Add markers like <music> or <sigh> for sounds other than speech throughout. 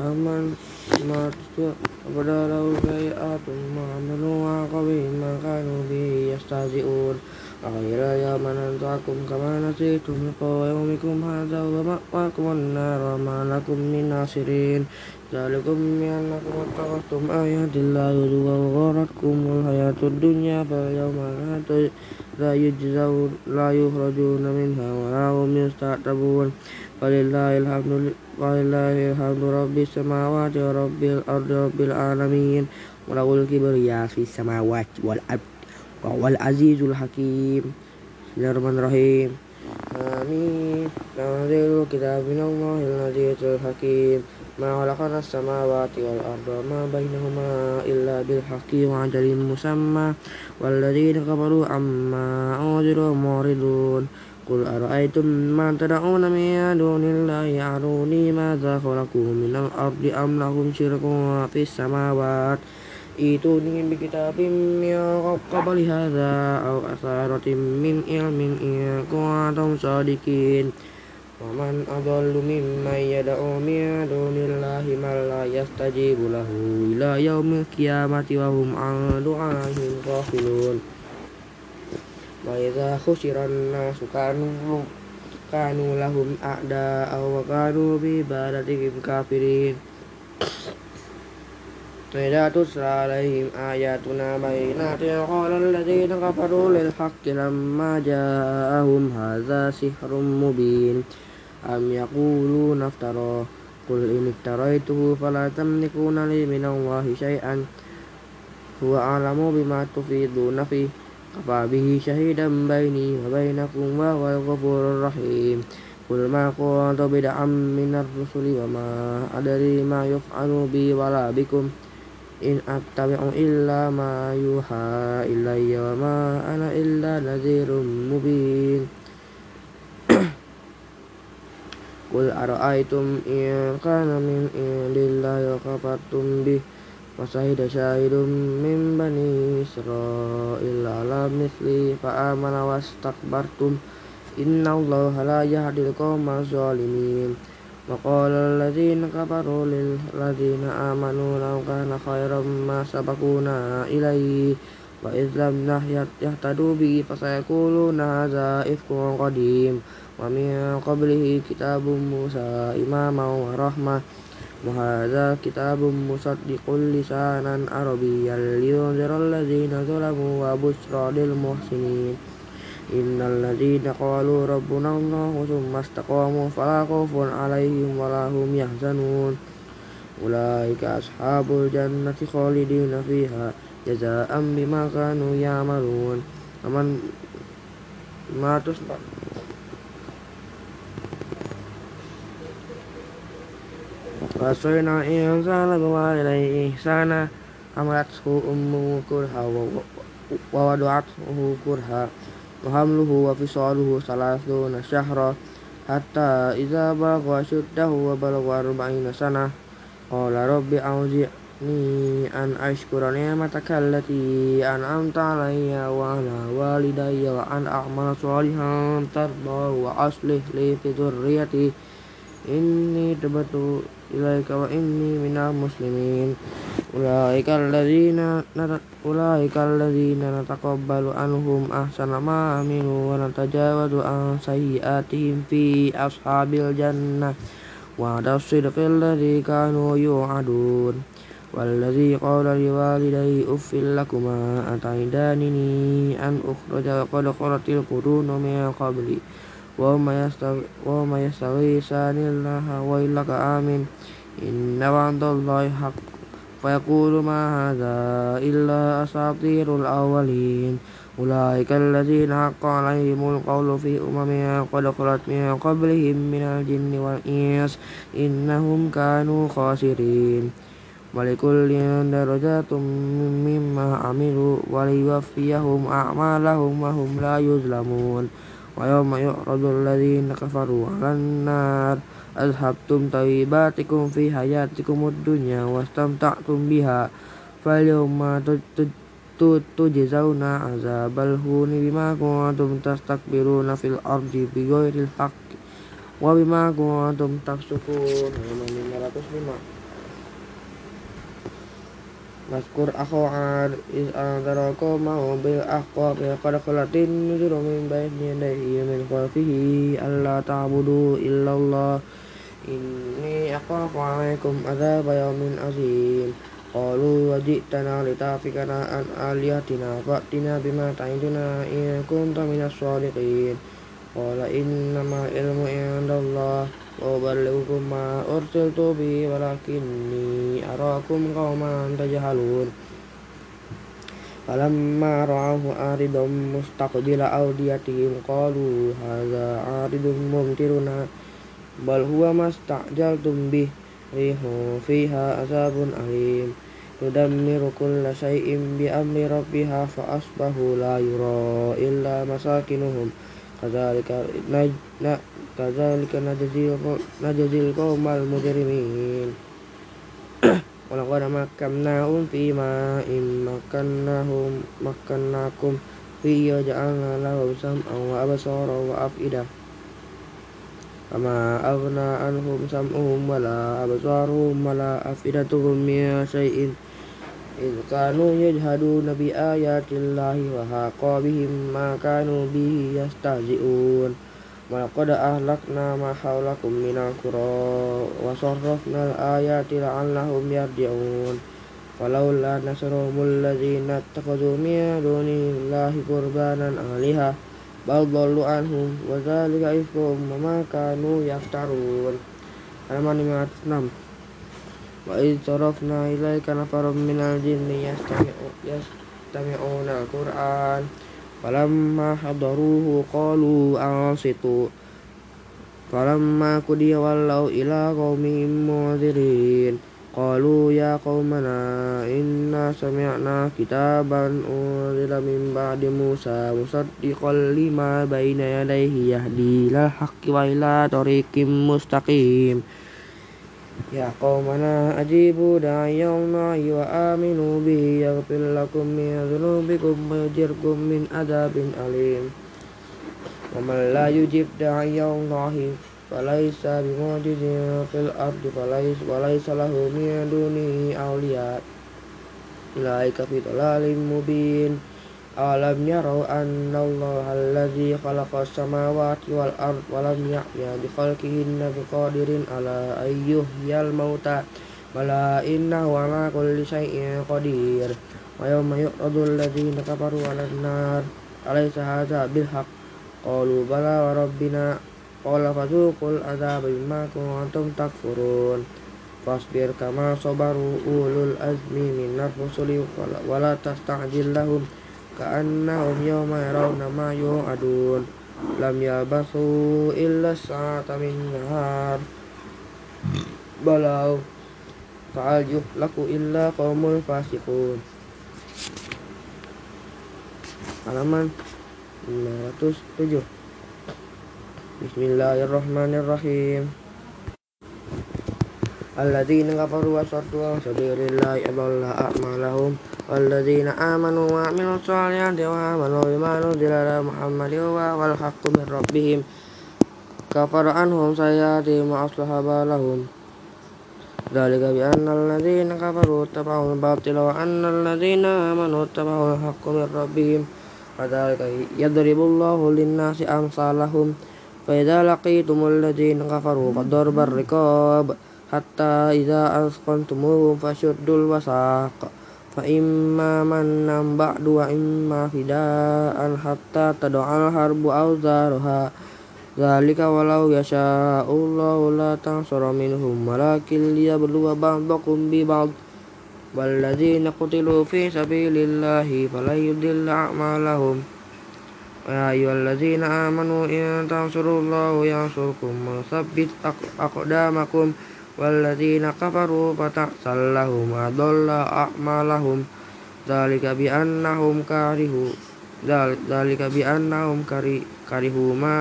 أمن ما وبدلوا سيئات ما عملوا وعقبه ما كانوا به يستهزئون وغير يوم ننزعكم كما نسيتم لقاء يومكم هذا ومأواكم النار وما لكم من ناصرين ذلكم بأنكم اتخذتم آيات الله هزوا وغرتكم الحياة الدنيا فاليوم لا يجزون لا يخرجون منها ولا هم يستعتبون Walillahilhamdu Walillahilhamdu Rabbis samawati wa rabbil ardi rabbil alamin Walawul kibriya fis samawati wal abd wa wal azizul hakim Bismillahirrahmanirrahim Amin Tanzilul kitab minallahil azizul hakim Ma khalaqana samawati wal arda ma bainahuma illa bil haqqi wa ajalin musamma walladzina kafaru amma udziru muridun kul araaitum ma tad'una min yadunillahi ya'runi ma za khalaqu min al-ardi am lahum shirku fi samawati itu ingin kita pimpin ya kembali hada al asaratim min ya kuatam sadikin paman agal maya da omia donilahi malaya staji bulahu wilayah mukia mati wahum Maiza khusyirana sukanu kanu lahum ada awa kanu bi baratihim kafirin Maiza tusra alaihim ayatuna bayinati yaqala alladzina kafaru lil haqqi lamma ja'ahum hadza sihrum mubin am yaquluna naftara qul in iftaraituhu fala tamlikuna li minallahi syai'an huwa a'lamu bima tufiduna fihi وكفى به شهيدا بيني وبينكم وهو الغفور الرحيم قل ما كنت بدعا من الرسل وما أدري ما يفعل بي ولا بكم إن أتبع إلا ما يوحى إلي وما أنا إلا نذير مبين قل أرأيتم إن كان من عند الله وكفرتم به Fasahidah syahidum min bani Israel misli faa was takbartum inna Allah hala yahadil qawma zalimin Waqala al-lazina kabaru lil-lazina amanu lawkana khairan ma sabakuna ilaih Wa izlam nah yahtadu bi fasayakulu naza ifku qadim Wa min qablihi Musa imamah wa وهذا كتاب مصدق لسانا عربيا لينذر الذين ظلموا وبشرى للمحسنين إن الذين قالوا ربنا الله ثم استقاموا فلا خوف عليهم ولا هم يحزنون أولئك أصحاب الجنة خالدين فيها جزاء بما كانوا يعملون ومن ما تصدق Rasulina in salam wa sana amrat hu hawa wa wadat ha hamluhu wa salatu nasyahra hatta idza baqa syuddahu wa balagha arba'in sana qala rabbi auzi an ashkura ni'mataka allati an a'mala salihan tarba wa aslih li dzurriyyati Ini tebetu ilaika wa inni mina muslimin ulaika na nata ulaika alladzina na anhum ahsana ma amilu wa natajawadu an sayiatihim fi ashabil jannah wa dasidu fil ladhi kanu yu'adun Wallazi qala li walidayhi uffil lakum ma ataidani ni an ukhruja qad qaratil qurun min qabli wa ma yastawi wa ma yastawi sanil la hawailaka amin إن وعد الله حق فيقول ما هذا إلا أساطير الأولين أولئك الذين حق عليهم القول في أمم قد خلت من قبلهم من الجن والإنس إنهم كانوا خاسرين ولكل درجات مما عملوا وليوفيهم أعمالهم وهم لا يظلمون ويوم يعرض الذين كفروا على النار azhabtum tawibatikum fi hayatikum dunya wastamta'tum biha falyawma tujzauna azabal huni bima kuntum tastakbiruna fil ardi bighairil haqqi wa bima kuntum tafsukun halaman 505 Maskur aku ar is antara ko mau bil aku ya pada kelatin nuzul min nih dari yamin kafihi Allah ta'budu illallah ini apa waalaikum ada bayamin azim Qalu wajitana li tafikana an aliyatina fa'tina bima ta'iduna in kunta minas sholiqin Qala innama ilmu inda Allah wa balikum ma ursiltu bi walakinni arakum qawman tajahalun Falamma ra'ahu aridum mustaqbila awdiyatihim qalu haza aridum mumtiruna bal huwa mastajaltum tumbi riho fiha azabun alim yudammiru kulla syai'in bi amri rabbiha fa asbahu la yura illa masakinuhum kadzalika na kadzalika najzil najzil qaumal mujrimin <clears throat> walaqad makkannahum fi ma in makkannahum makkannakum fi ja'alna lahum sam'an wa absara wa af'idah فما أغنى عنهم سمعهم ولا أبصارهم ولا أفئدتهم من شيء إذ كانوا يجهدون بآيات الله وحاق بهم ما كانوا به يستهزئون ولقد أهلكنا ما حولكم من القرى وصرفنا الآيات لعلهم يرجعون ولولا نصرهم الذين اتخذوا من دونه الله قربانا آلهة bal dallu anhum wa dzalika ifkum ma kanu yaftarun halaman 506 wa id sarafna ilaika nafarum minal jinni yastami'u yastami'una al-qur'an falamma hadaruhu qalu ansitu falamma qudiya wallau ila qaumim mudhirin Qalu ya qaumana inna sami'na kitaban unzila min ba'di Musa musaddiqan lima baina yadayhi yahdi ilal haqqi wa ila tariqim mustaqim Ya qaumana ajibu da'ayallahi wa aminu bihi yaghfir lakum min dhunubikum wa yujirkum min adabin alim Wa man la yujib da'ayallahi falaisa bimujizin fil ardi falaisa walaisa lahu min dunihi awliya Ilai fi dhalalim mubin alam yarau anna allaha alladhi khalaqa samawati wal ard wa lam ya'ya bi khalqihinna biqadirin ala yal mauta bala innahu ala kulli syai'in qadir wa yawma yu'radu alladhina kafaru ala nar alaysa hadha bil haqq qalu bala wa rabbina Qala fadzuqul ada bima kuntum takfurun Fasbir kama sobaru ulul azmi minar rusuli wala tasta'jil lahum ka'annahum yawma nama ma adun lam basu illa sa'ata min nahar balau fa'al yuhlaku illa qaumul fasiqun halaman 507 Bismillahirrahmanirrahim. Alladzina kafaru wa sartu wa sabirillahi aballa a'malahum walladzina amanu wa aminu salian dewa amanu imanu dilala muhammadi wa wal haqqu min rabbihim kafaru anhum sayyati ma'aslahaba lahum dalika bi anna alladzina kafaru tabahu al-batil wa anna alladzina amanu tabahu al-haqqu min rabbihim wa dalika yadribullahu linnasi amsalahum فإذا لقيتم الذين كفروا فضرب الركاب حتى إذا أثقلتموهم فشدوا الوساق فإما منا بعد وإما فداء حتى تدع الحرب أوزارها ذلك ولو يشاء الله لا تنصر منهم ولكن ليبلو بعضكم ببعض والذين قتلوا في سبيل الله فلن يضل أعمالهم يا أيها الذين آمنوا إن تنصروا الله ينصركم ويثبت أقدامكم والذين كفروا فتحصل لهم أضل أعمالهم ذلك بأنهم كرهوا ذلك بأنهم كرهوا ما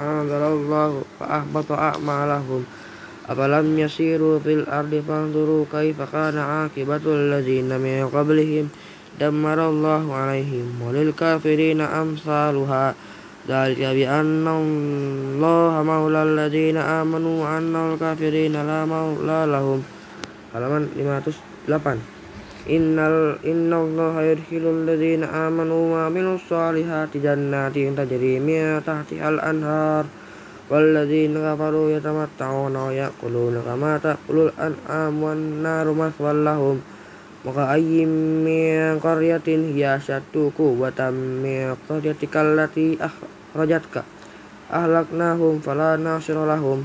أنزل الله فأحبط أعمالهم أفلم يسيروا في الأرض فانظروا كيف كان عاقبة الذين من قبلهم wa alaihim walil kafirina amsaluha dzalika bi anna allaha maula alladziina amanu wa anna al kafirina la maula lahum halaman 508 innal innallaha yudkhilul ladziina amanu wa amilus solihati jannatin tajri min al anhar والذين كفروا يتمتعون ويأكلون كما تأكل الأنعام والنار مثوى لهم maka ayim min karyatin hiya syatuku watam min karyatikal lati ahrajatka ahlaknahum falana syurulahum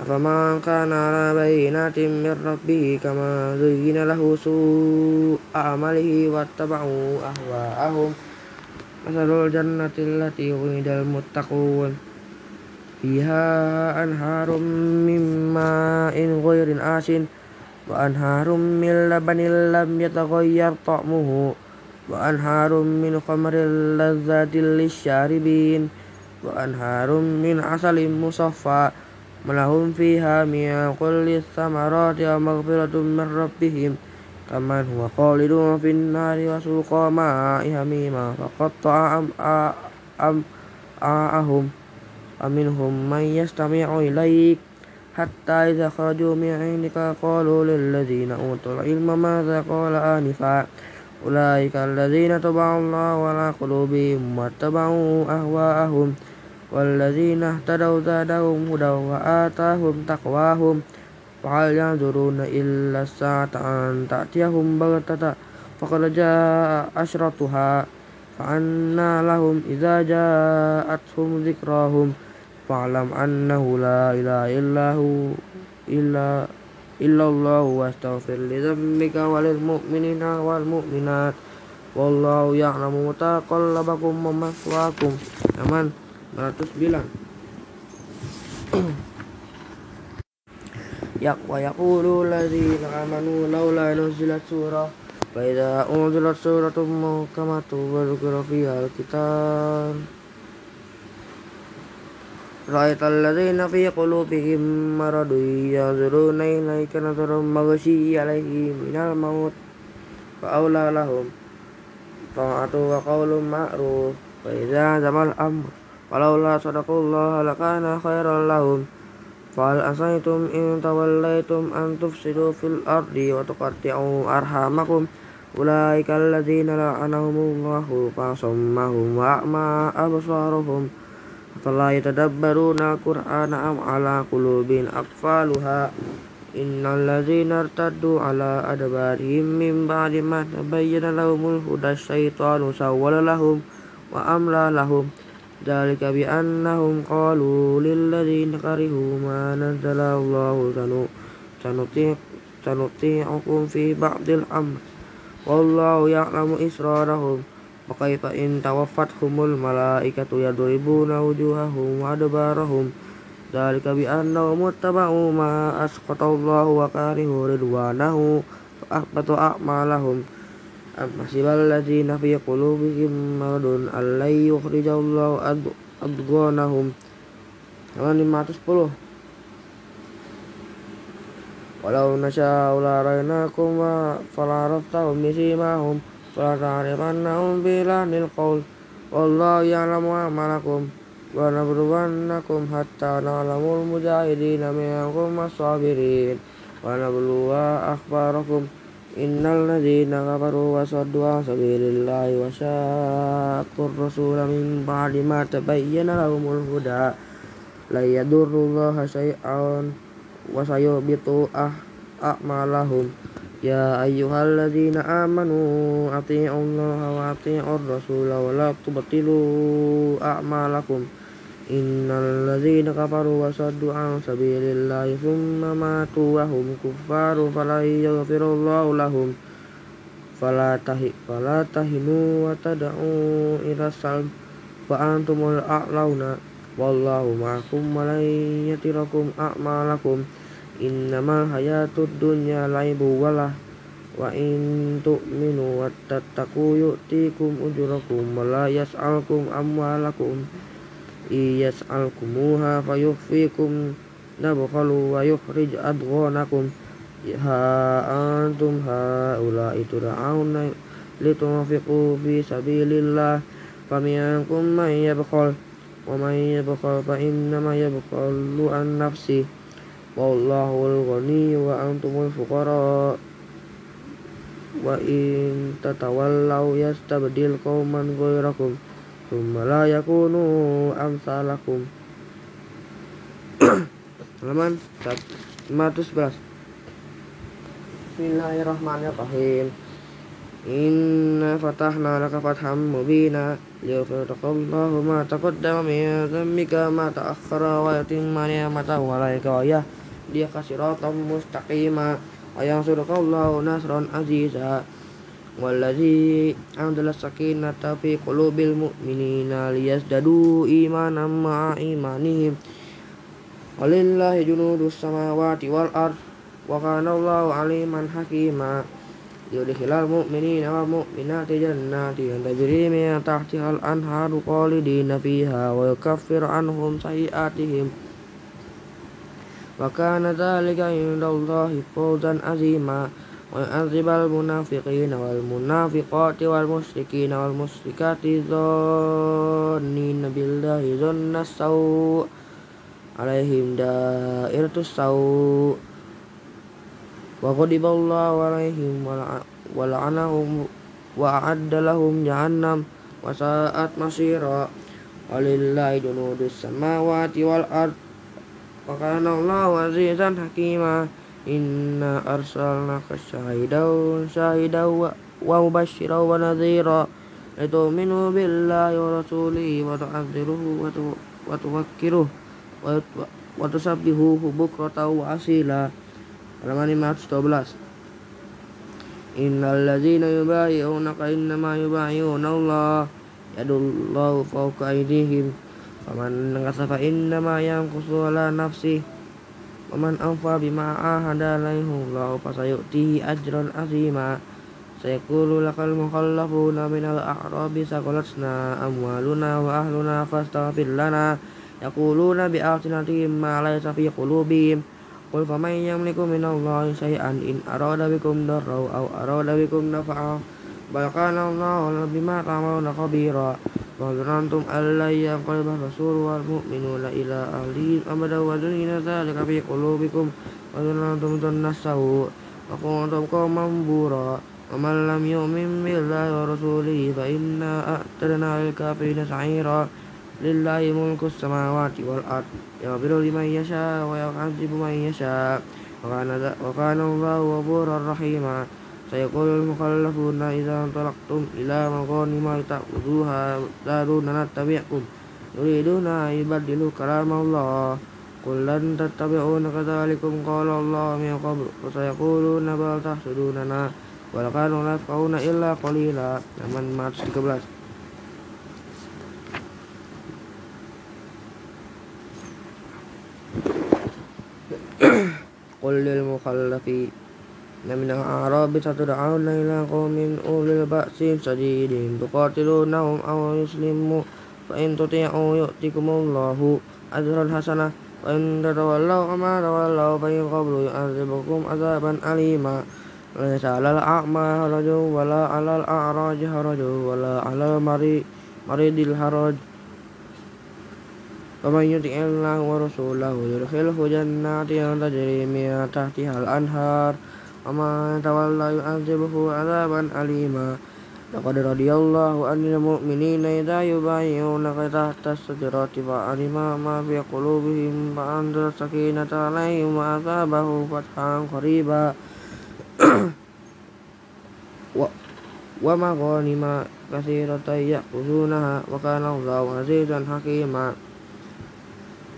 Afaman kana ala bayinatin nati rabbihi kama zuyina lahu su'a amalihi wattaba'u ahwa'ahum Masalul jannati lati uidal muttaqun Fiha anharum mimma in ghairin asin وأنهار من لبن لم يتغير طعمه وأنهار من خمر لذة للشاربين وأنهار من عسل مصفى ولهم فيها من كل الثمرات ومغفرة من ربهم كمن هو خالد في النار وسوق ماء هميما فقطع أمعاءهم أم أم ومنهم من يستمع إليك حتى إذا خرجوا من عندك قالوا للذين أوتوا العلم ماذا قال آنفا أولئك الذين تبعوا الله على قلوبهم واتبعوا أهواءهم والذين اهتدوا زادهم هدى وآتاهم تقواهم وهل ينظرون إلا الساعة أن تأتيهم بغتة فقد جاء أشرطها فأنى لهم إذا جاءتهم ذكراهم fa'lam annahu la ilaha illahu illa illallah wastaghfir li dzambika walil mu'minina wal mu'minat wallahu ya'lamu mutaqallabakum wa maswaakum aman 109 <clears throat> yak wa yaqulu alladziina amanu laula nuzilat surah fa idza unzilat suratun muhkamatun wa dzukira fiha al-kitab رأيت الذين في قلوبهم مرض ينظرون إليك نظر مغشي عليه من الموت فأولى لهم طاعة وقول معروف فإذا عزم الأمر ولولا صدقوا الله لكان خيرا لهم فهل أسيتم إن توليتم أن تفسدوا في الأرض وتقطعوا أرحامكم أولئك الذين لعنهم الله فصمهم وأعمى أبصارهم أفلا يتدبرون القرآن أم على قلوب أقفالها إن الذين ارتدوا على أدبارهم من بعد ما تبين لهم الهدى الشيطان سول لهم وأملى لهم ذلك بأنهم قالوا للذين كرهوا ما نزل الله سنطيعكم في بعض الأمر والله يعلم إسرارهم Fakaifa in tawafat humul malaikatu yadribuna wujuhahum wa adbarahum Dalika bi anna muttaba'u ma asqatallahu wa karihu ridwanahu Fa'ahbatu a'malahum Amhasibal ladzina fi qulubihim maradun allai yukhrijallahu adghanahum Halaman 510 Walau nasya'u la kuma wa falaraftahum misimahum فلتعرفنهم بلحن القول والله يعلم أعمالكم ونبلونكم حتى نعلم المجاهدين منكم والصابرين ونبلو أخباركم إن الذين كفروا وصدوا عن سبيل الله وشاقوا الرسول من بعد ما تبين لهم الهدى لا يضر الله شيئا وسيحبط أعمالهم Ya ayyu hal lazina amanu, apinya ongloha, apinya orlo su lau laku berti luu, a malakum. Ina lazina kaparu wasodu ang sabiril laifum nama tuwahum kufaru falaiya gafiro lawu lahum. Falatahi falatahino wata daung irasalpa antum alauna walwahum akum malaiya tirakum a malakum innamal hayatud dunya laibu walah wa in tu'minu wattattaqu yu'tikum ujurakum wa la yas'alkum amwalakum alkumuha fayukhfikum nabkhalu wa yukhrij adghanakum ha ya antum haula tur'auna litunfiqu fi sabilillah faminkum man yabkhal wa man yabkhal fa innama yabkhalu an nafsihi al ghani wa antumul fuqara wa in tatawallaw yastabdil qauman ghayrakum thumma la yakunu amsalakum <clears throat> halaman 511 Bismillahirrahmanirrahim Inna fatahna laka fatham mubina ليغفرك الله ما تقدم من ذنبك ما تأخر ويتم نعمته wa ويهديك dia kasih rotom mustaqima ayang suruh kau nasron aziza wala'zi adalah sakinah tapi kulubil mu'minin alias dadu iman amma imanihim walillahi junudus samawati wal ard wa kana aliman hakima yudhilal mu'minin wa mu'minati jannati yang tajri minyak tahtihal anharu di fiha wa kafir anhum sayiatihim وكان ذلك عند الله فوزا عظيما ويعذب المنافقين والمنافقات والمشركين والمشركات ظانين بالله ظن السوء عليهم دائرة السوء وغضب الله عليهم ولعنهم وأعد لهم جهنم وساءت مصيرا ولله جنود السماوات والأرض وكان الله عزيزا حكيما إنا أرسلناك شاهدا شاهدا ومبشرا ونذيرا لتؤمنوا بالله ورسوله وتعذروه وتوكروه وتسبحوه بكرة وأصيلا halaman إن الذين يبايعونك إنما يبايعون الله يد الله فوق أيديهم Faman nangasafa inna ma yang kusuala nafsi. Waman awfa bima ahada alaihu Allah fasayu'tihi ajran azima Sayakulu lakal mukhallafuna minal a'rabi sakolatna amwaluna wa ahluna fastaghfir lana Yakuluna bi'alsinatihim ma laysa fi qulubihim Qul faman yamliku minallahi syai'an in arada bikum darraw aw arada bikum nafa'aw Bal Allah bima khabira وظننتم أن لن ينقلب الرسول والمؤمنون إلى أهلهم أبدا وزين ذلك في قلوبكم وظننتم ظن السوء وكنتم قوما بورا ومن لم يؤمن بالله ورسوله فإنا أعتدنا للكافرين سعيرا لله ملك السماوات والأرض يغفر لمن يشاء ويعذب من يشاء وكان الله غفورا رحيما Saya Sayyidul Mukallafuna Ida Antalaktum Ila Makoni Ma Takuduha Daru Nana Tabi Akum Nuri Duna Ibadilu Karam Allah Kulan Tabi Akum Naka Taalikum Kaul Allah Miakom Sayyidul Nabal Tak Sudu Nana Walakan Nulaf Kau Na Illa Kolila Naman Mars Tiga Belas Kulil Naminang ang araw bisatu daharun layla komin ulil baksim sajiirin bukotilun naum awa islimu fain tote ang oyo tikumong hasana fain da doa loh fain koblu azil azaban alima fain sa lala akma harajo wala alal a arauji harajo wala ala maridil mari dil harauji faman yuting elang warusulahu yuruhel hujan nati ang hal anhar. Ama tawal layu anze alima, na koderadi allah, hu anze bahu mini alima, ma via kolubihim, <clears throat> ma andra sakina talaeng, ma aza bahu fat hahang koriba, hu wamako anima, kasiratai ya ujuna, hu wakanahu lawa aze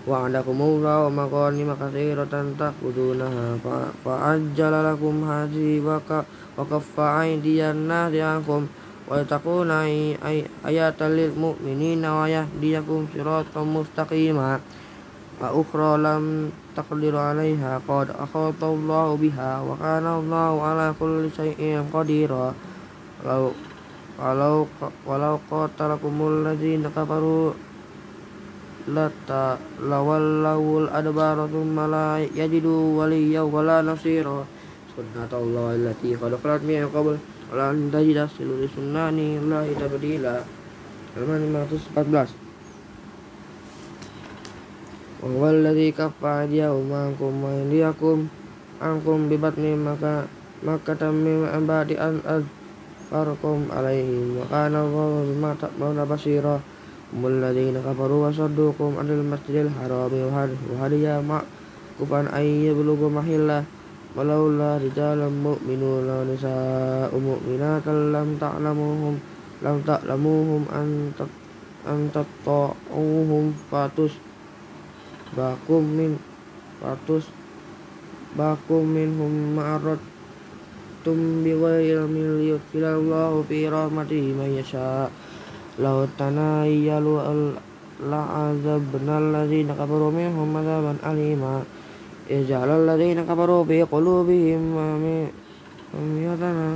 wa andakum ma wa maghani makathira tanta buduna fa fa haji lakum hadhi wa ka wa kaffa aydiyanna diakum wa ayat ay mu lil nawayah dia kum siratan mustaqima wa ukhra takdiru taqdiru alaiha qad akhata Allahu biha wa kana Allahu ala kulli shay'in qadira law walau walau lagi nak baru lata lawul adbara thumma la yajidu waliya wala nasira sunnatullah allati qad khalat min qabl la tajida li sunnani la tabdila halaman 514 wa wal ladzi kaffa yauma kum wa aydiyakum ankum bi batni maka maka tammi ambadi an farqum alaihim wa kana wa ma ta'maluna basira Mulladina kafaru wa sadduqum anil masjidil harami mak kufan ayya bulugu mahillah walaula rijalam mu'minuna wa nisa'u mu'minatan lam ta'lamuhum lam ta'lamuhum an fatus bakum min fatus bakum hum ma'arad tum bi ghayr min yudkhilallahu fi rahmatihi man lautana yalu لعذبنا الذين كفروا منهم عذابا أليما اجعل الذين كفروا في قلوبهم حميتنا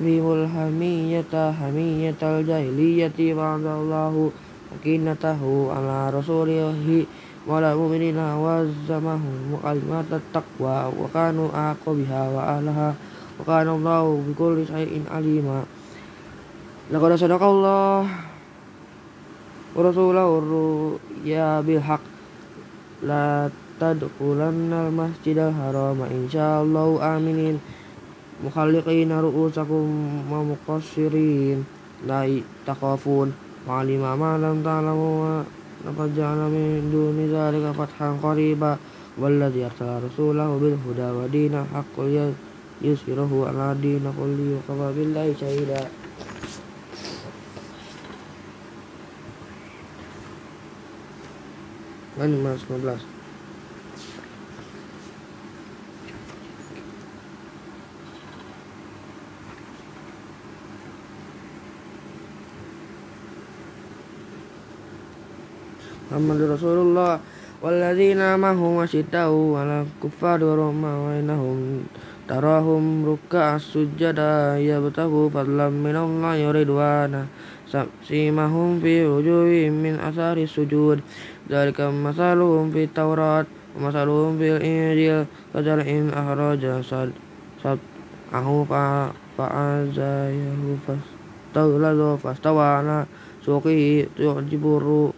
بهم الحمية حمية الجاهلية بعد الله مكينته على رسوله وعلى المؤمنين وزمهم كلمات التقوى وكانوا أعقبها وأهلها وكان الله بكل شيء عليما Laqad Allah, wa rasulahu ya bil haq la tadkhulanna al masjidal harama insyaallah aminin mukhalliqin ru'usakum wa muqassirin la taqafun wa ma lam ta'lamu wa laqad ja'ala min duni zalika fathan qariba walladhi arsala rasulahu bil huda wa dinil haqqi yusiruhu ala dinil kulli wa billahi kan 515 Muhammad Rasulullah Walladzina mahu wasyidau ala kuffar warahma wainahum tarahum ruka sujada yabtahu fadlam minallah yuridwana samsimahum fi wujuhihim min asari sujud dari kemasalum fit Taurat, kemasalum fil Injil, kajalin akhraja sad sad ahu fa fa azayahu fas taula do fas tawana suki tujiburu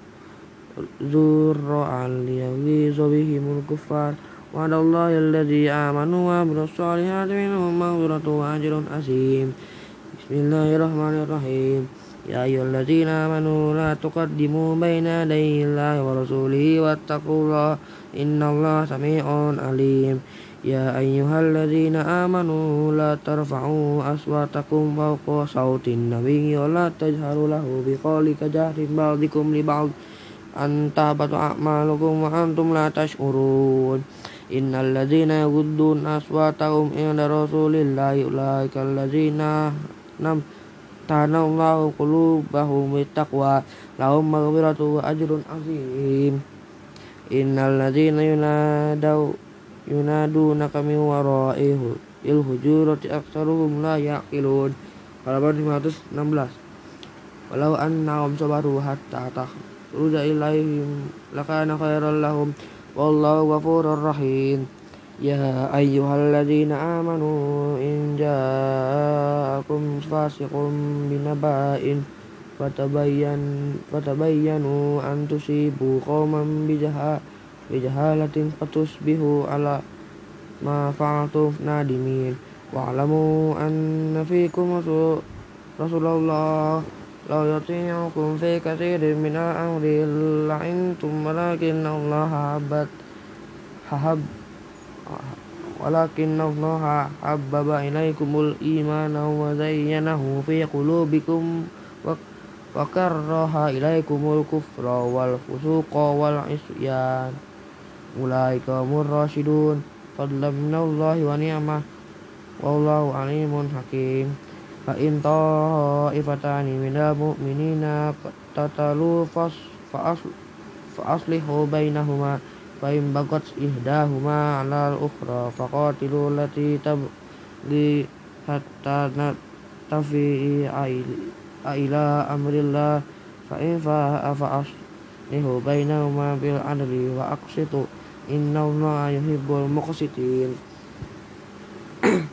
zurro aliyawi zobihi mulkufar wa Allah alladhi amanu wa minum minhum maghfiratu wa ajrun azim Bismillahirrahmanirrahim. يا أيها الذين آمنوا لا تقدموا بين يدي الله ورسوله واتقوا الله إن الله سميع عليم يا أيها الذين آمنوا لا ترفعوا أصواتكم فوق صوت النبي ولا تجهروا له بقول كجهر بعضكم لبعض أن تهبط أعمالكم وأنتم لا تشعرون إن الذين يغضون أصواتهم عند رسول الله أولئك الذين نم Tanallahu qulubahum bittaqwa lahum maghfiratu wa ajrun azim innal ladzina yunadau yunadunaka kami wara'i il hujurati aktsaruhum la yaqilun halaman 516 walau annahum sabaru hatta takhruja ilaihim lakana khairan lahum wallahu ghafurur rahim يا أيها الذين آمنوا إن جاءكم فاسق بنبأ فتبين فتبينوا أن تصيبوا قوما بجهالة بجهالة فتصبحوا على ما فعلتم نادمين واعلموا أن فيكم رسول الله لو يطيعكم في كثير من الأمر لعنتم ولكن الله حبت حب ولكن الله حبب إليكم الإيمان وزينه في قلوبكم وكره إليكم الكفر والفسوق والعصيان أولئك هم الراشدون فضلا من الله ونعمة والله عليم حكيم فإن طائفتان من المؤمنين اقتتلوا فأصلحوا بينهما Fa'im bagat ihdahuma alal ukhra faqatilu lati tabli hatta tafi'i ila amrillah fa'in fa'a fa'aslihu bainahuma bil adli wa aqsitu inna allaha yuhibbul muqsitin <clears throat>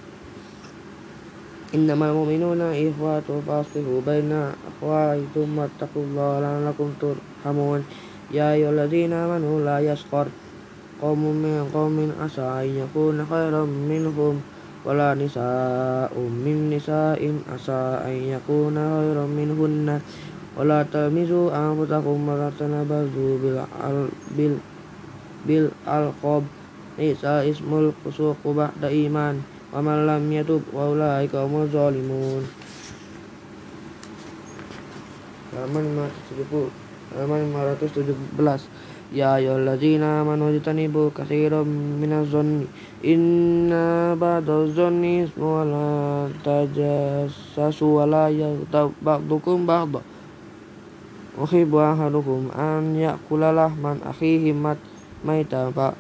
Innamal mu'minuna ikhwatu faslihu baina akhwaikum wattaqullaha la'allakum turhamun Ya iola dina manula iaskor komu me komi nasa inya kuna koi rom wala pola nisa um min nisa im asa inya kuna koi rom minufum na pola ta aku marata na bazu bil al- bil bil al kob nisa ismul kusukubah da iman, pamalam iatup waula ika mozol imun, kamanima itse likut. 517 Ya ayyuhallazina amanu tanibu katsiran minaz zanni inna ba'daz zanni ismu wa la tajassasu wa la yaghtab ba'dukum ba'da Uhibbu ahadukum an ya'kula lahman akhihi mat maita fa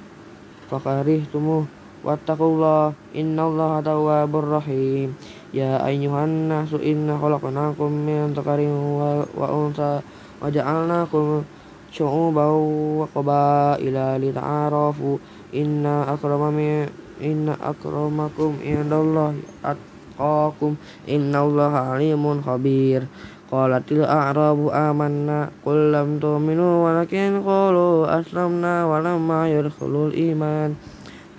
fakarihtumuh wattaqullah innallaha tawwabur rahim Ya ayyuhan nasu inna khalaqnakum min dhakarin wa, wa unsa waja'alna kum syu'ubau wa qabaila lita'arafu inna akramami inna akramakum indallahi atqakum innallaha alimun khabir Qalatil a'rabu amanna Qul lam tu'minu walakin qulu aslamna walamma yadkhulul iman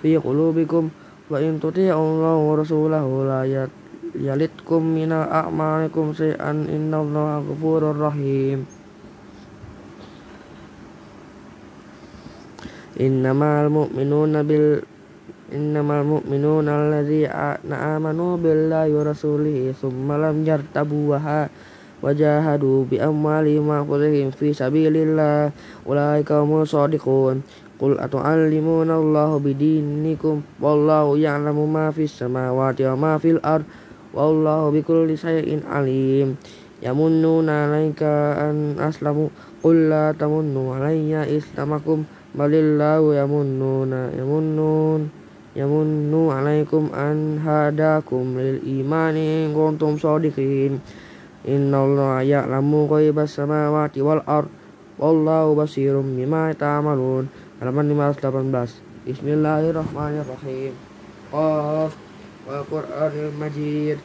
Fi qulubikum wa in tuti'ullah wa rasulahu la yalitkum minal a'malikum syai'an innallaha ghafurur rahim innamal mu'minuna bil innamal mu'minuna alladzina amanu billahi wa rasulihi tsumma lam yartabu wa wajahadu bi amwalihim wa anfusihim fi sabilillah ulaika kul shadiqun Qul atu'allimuna Allahu bidinikum wallahu ya'lamu ma fis samawati wa ma fil ard wallahu bikulli shay'in alim yamunnuna 'alaika an aslamu qul la tamunnu 'alayya islamakum balillahu yamununa yamunun yamunnu alaikum an hadakum lil imani in kuntum sadiqin innallaha ya'lamu ghaibas samawati wal ard wallahu basirum bima ta'malun halaman 518 Bismillahirrahmanirrahim Qaf wal Qur'anil Majid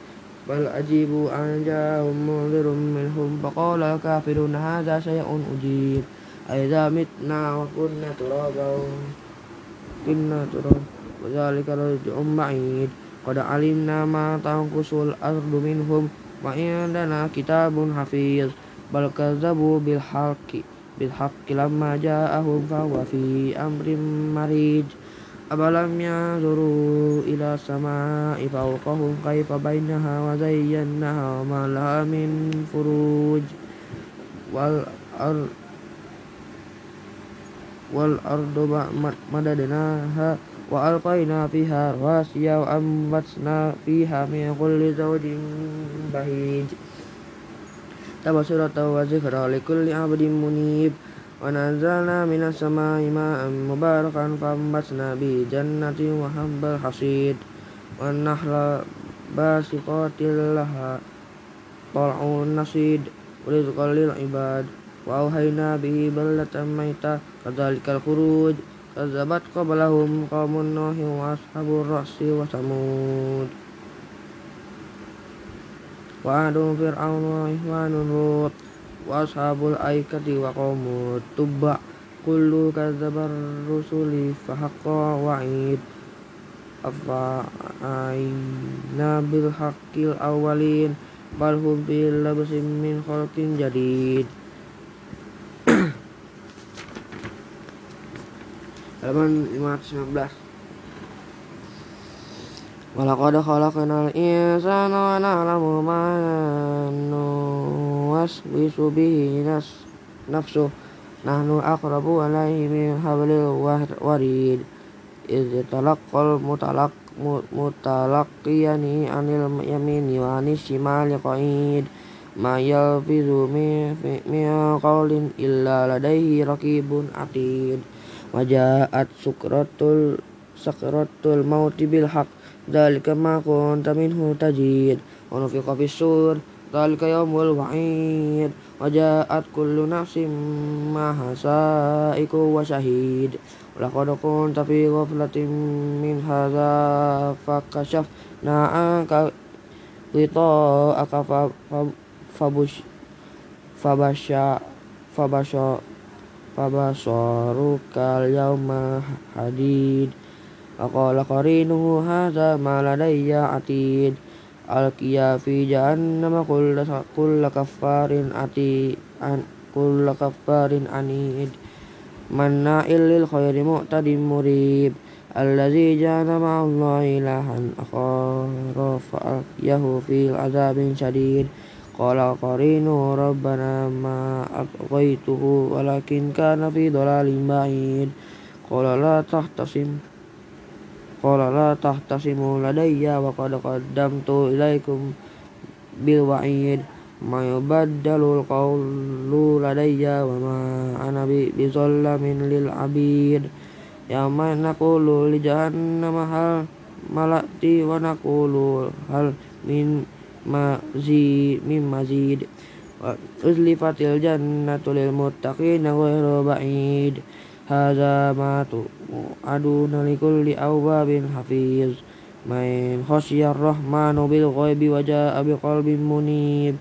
bal ajibu an جاءهم منذر minhum فقال kafirun hadza shay'un ujib Aida mitna wa kunna turabau Kunna turabau Zalika rujum alim Kada alimna ma tangkusul ardu minhum Wa indana kitabun hafiz Bal kazabu bil haqqi Bil haqqi lamma ja'ahum fa fi amrim marij Abalam ya zuru ila sama ifauqahum kaifa bainaha wa zayyannaha ma laha min furuj wal ar wal ardu ha wa alqaina fiha rawasiya wa ambatna fiha min kulli zawjin bahij tabasurata wa zikra likulli abdin munib wa nazalna minas samai ma'an mubarakan fambatna bi jannatin wa hambal hasid wa nahla basiqatil laha wa rizqan lil ibad وأوهينا به بلة ميتة كذلك الخروج كذبت قبلهم قوم نوح وأصحاب الرأس وثمود وعاد فرعون وإخوان لوط وأصحاب الأيكة وقوم التبع كل كذب الرسل فحق وعيد أفعينا بالحق الأولين بل هم في لبس من خلق جديد halaman 519 Walaqad khalaqnal insana wa na'lamu ma nuwaswisu bihi nas nafsu nahnu aqrabu alaihi min hablil warid iz talaqqal mutalaq mutalaqiyani anil yamini wa anis shimali qa'id ma yalfizu min qawlin illa ladaihi raqibun atid Wajaat sukrotul sakrotul mauti bil haq dzalika ma kunta minhu tajid wa nufiqa dari dzalika yaumul wa'id wajaat kullu nafsin mahasa, hasaiku wa Lakon laqad tapi fi ghaflatin min fakashaf, fakashafna anka ghita'aka fabush fabasha fabasha فبصرك اليوم حديد وقال قرينه هذا ما لدي عتيد ألقيا في جهنم كل كل كفار أن كل كفار عنيد مناع للخير مؤتد مريب الذي جان مع الله إلها آخر فألقيه في عذاب شديد qala qarinu rabbana ma aqaituhu walakin kana fi dhalalin ba'id qala la tahtasim qala la tahtasimu ladayya wa qad qaddamtu ilaikum bil wa'id ma yubaddalu qawlu ladayya wa ma ana bi bizallamin lil abid yauma naqulu li jahannama hal malati wa naqulu hal min mazi mim mazid wa fatil jannatu lil muttaqina ghairu ba'id hadza ma tu aduna likulli awabin hafiz main khasyar rahmanu bil ghaibi wa jaa bi qalbin munib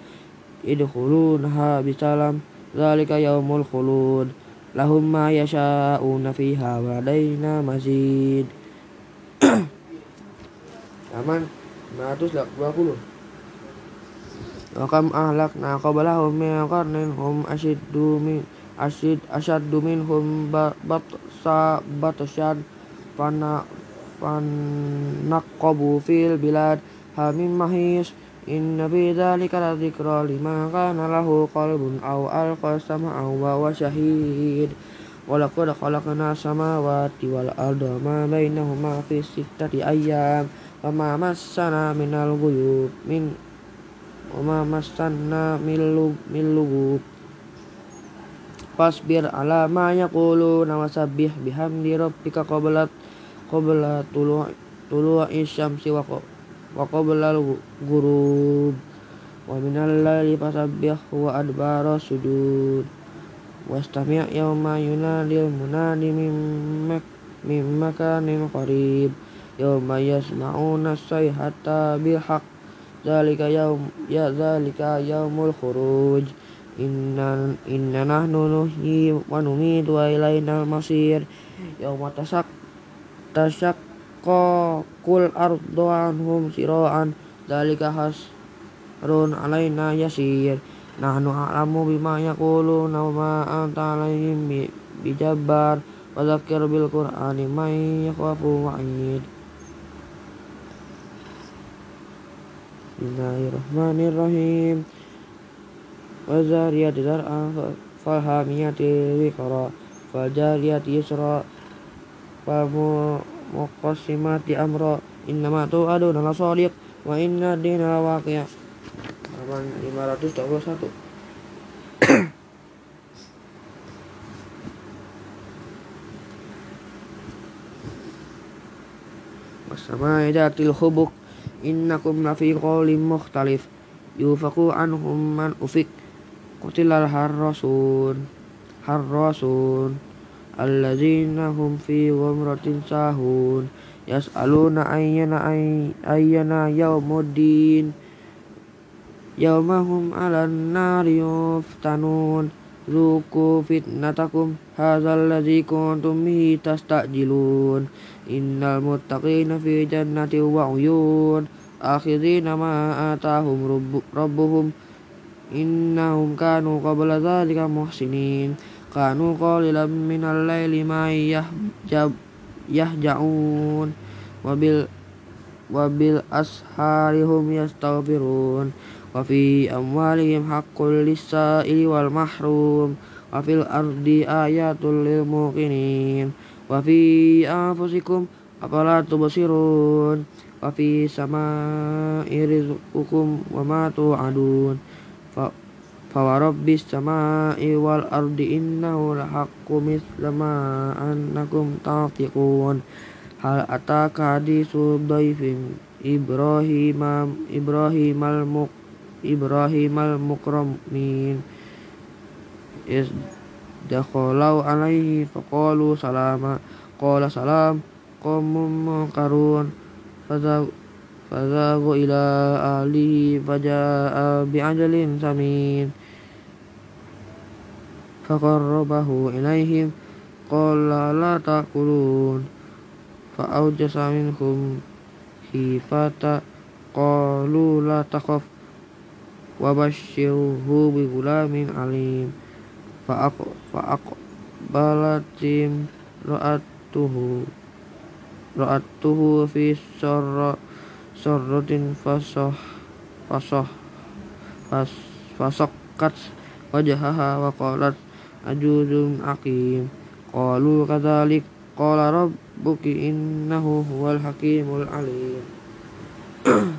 idkhulunha bi salam dzalika yaumul khulud lahum ma yasha'una fiha wa daina mazid <coughs> aman 120 wa kam ahlakna qablahum min qarnin hum ashiddu min ashid ashaddu sa batsa batsyan fana fanaqabu fil bilad hamim mahis Inna fi dhalika la dhikra liman kana lahu qalbun aw alqa sam'a wa huwa shahid Walaqad khalaqna samawati wal arda ma bainahuma fi sittati ayyam wa ma massana minal ghuyub min Oma mastanna milu milugu, fasbir ala ma yaquluna wasabbih bihamdi rabbika qabla qabla tulu' tulu'i syamsi wa wa qabla ghurub wa minal laili fasabbih wa adbara sujud wastami' yawma yunadil munadi mimmak mimma kanim qarib yawma yasma'una sayhata bil haqq zalika yaum ya zalika yaumul khuruj inna inna nahnu nuhyi wa numitu wa ilaina masir yauma tasak tasak kul ardu anhum siran. zalika run alaina yasir nahnu a'lamu bima yaquluna wa ma anta alaihim bijabbar wa dzakir bil qur'ani may yakhafu wa'id Bismillahirrahmanirrahim. Wazariyati zar'a falhamiyati wiqra faljariyati yusra falmuqassimati amra innama tu'aduna lasadiq wa inna dina waqi' halaman 521 Sama idatil hubuk إنكم لفي قول مختلف يوفق عنهم من أفك قتل الحراسون حراسون الذين هم في غمرة ساهون يسألون أين أين يوم الدين يومهم على النار يفتنون Zuku fitnatakum Hazal ladzi kuntum bihi tastajilun Innal muttaqina fi jannati wa uyun Akhirina ma atahum rabbuhum Innahum kanu qabla dhalika muhsinin Kanu qalilan minal layli ma yahja'un Wabil wabil asharihum yastaghfirun wa fi amwalihim haqqul lis wal mahrum wa fil ardi ayatul lil muqinin wa fi anfusikum afala tubsirun wa fi samai rizqukum wa ma tu'adun fa sama samai wal ardi innahu lahaqqu mithla ma annakum ta'tiqun hal ataka hadisu dhaifin Ibrahim Ibrahim al-Muq Ibrahim al-mukramin is dakhalau alaihi faqalu salama qala salam faza karun fazagu ila ahlihi faja'a biangelin, samin faqarrabahu ilaihim qala la taqulun jasamin minhum hifata qalu la takhaf wa basyirhu bi gulamin alim fa aq fa aqbalatim ra'atuhu ra'atuhu fi sarra sarratin fasah fasah fas fasakkat wajahaha wa qalat ajuzun aqim qalu kadzalik qala rabbuki innahu huwal hakimul alim <clears throat>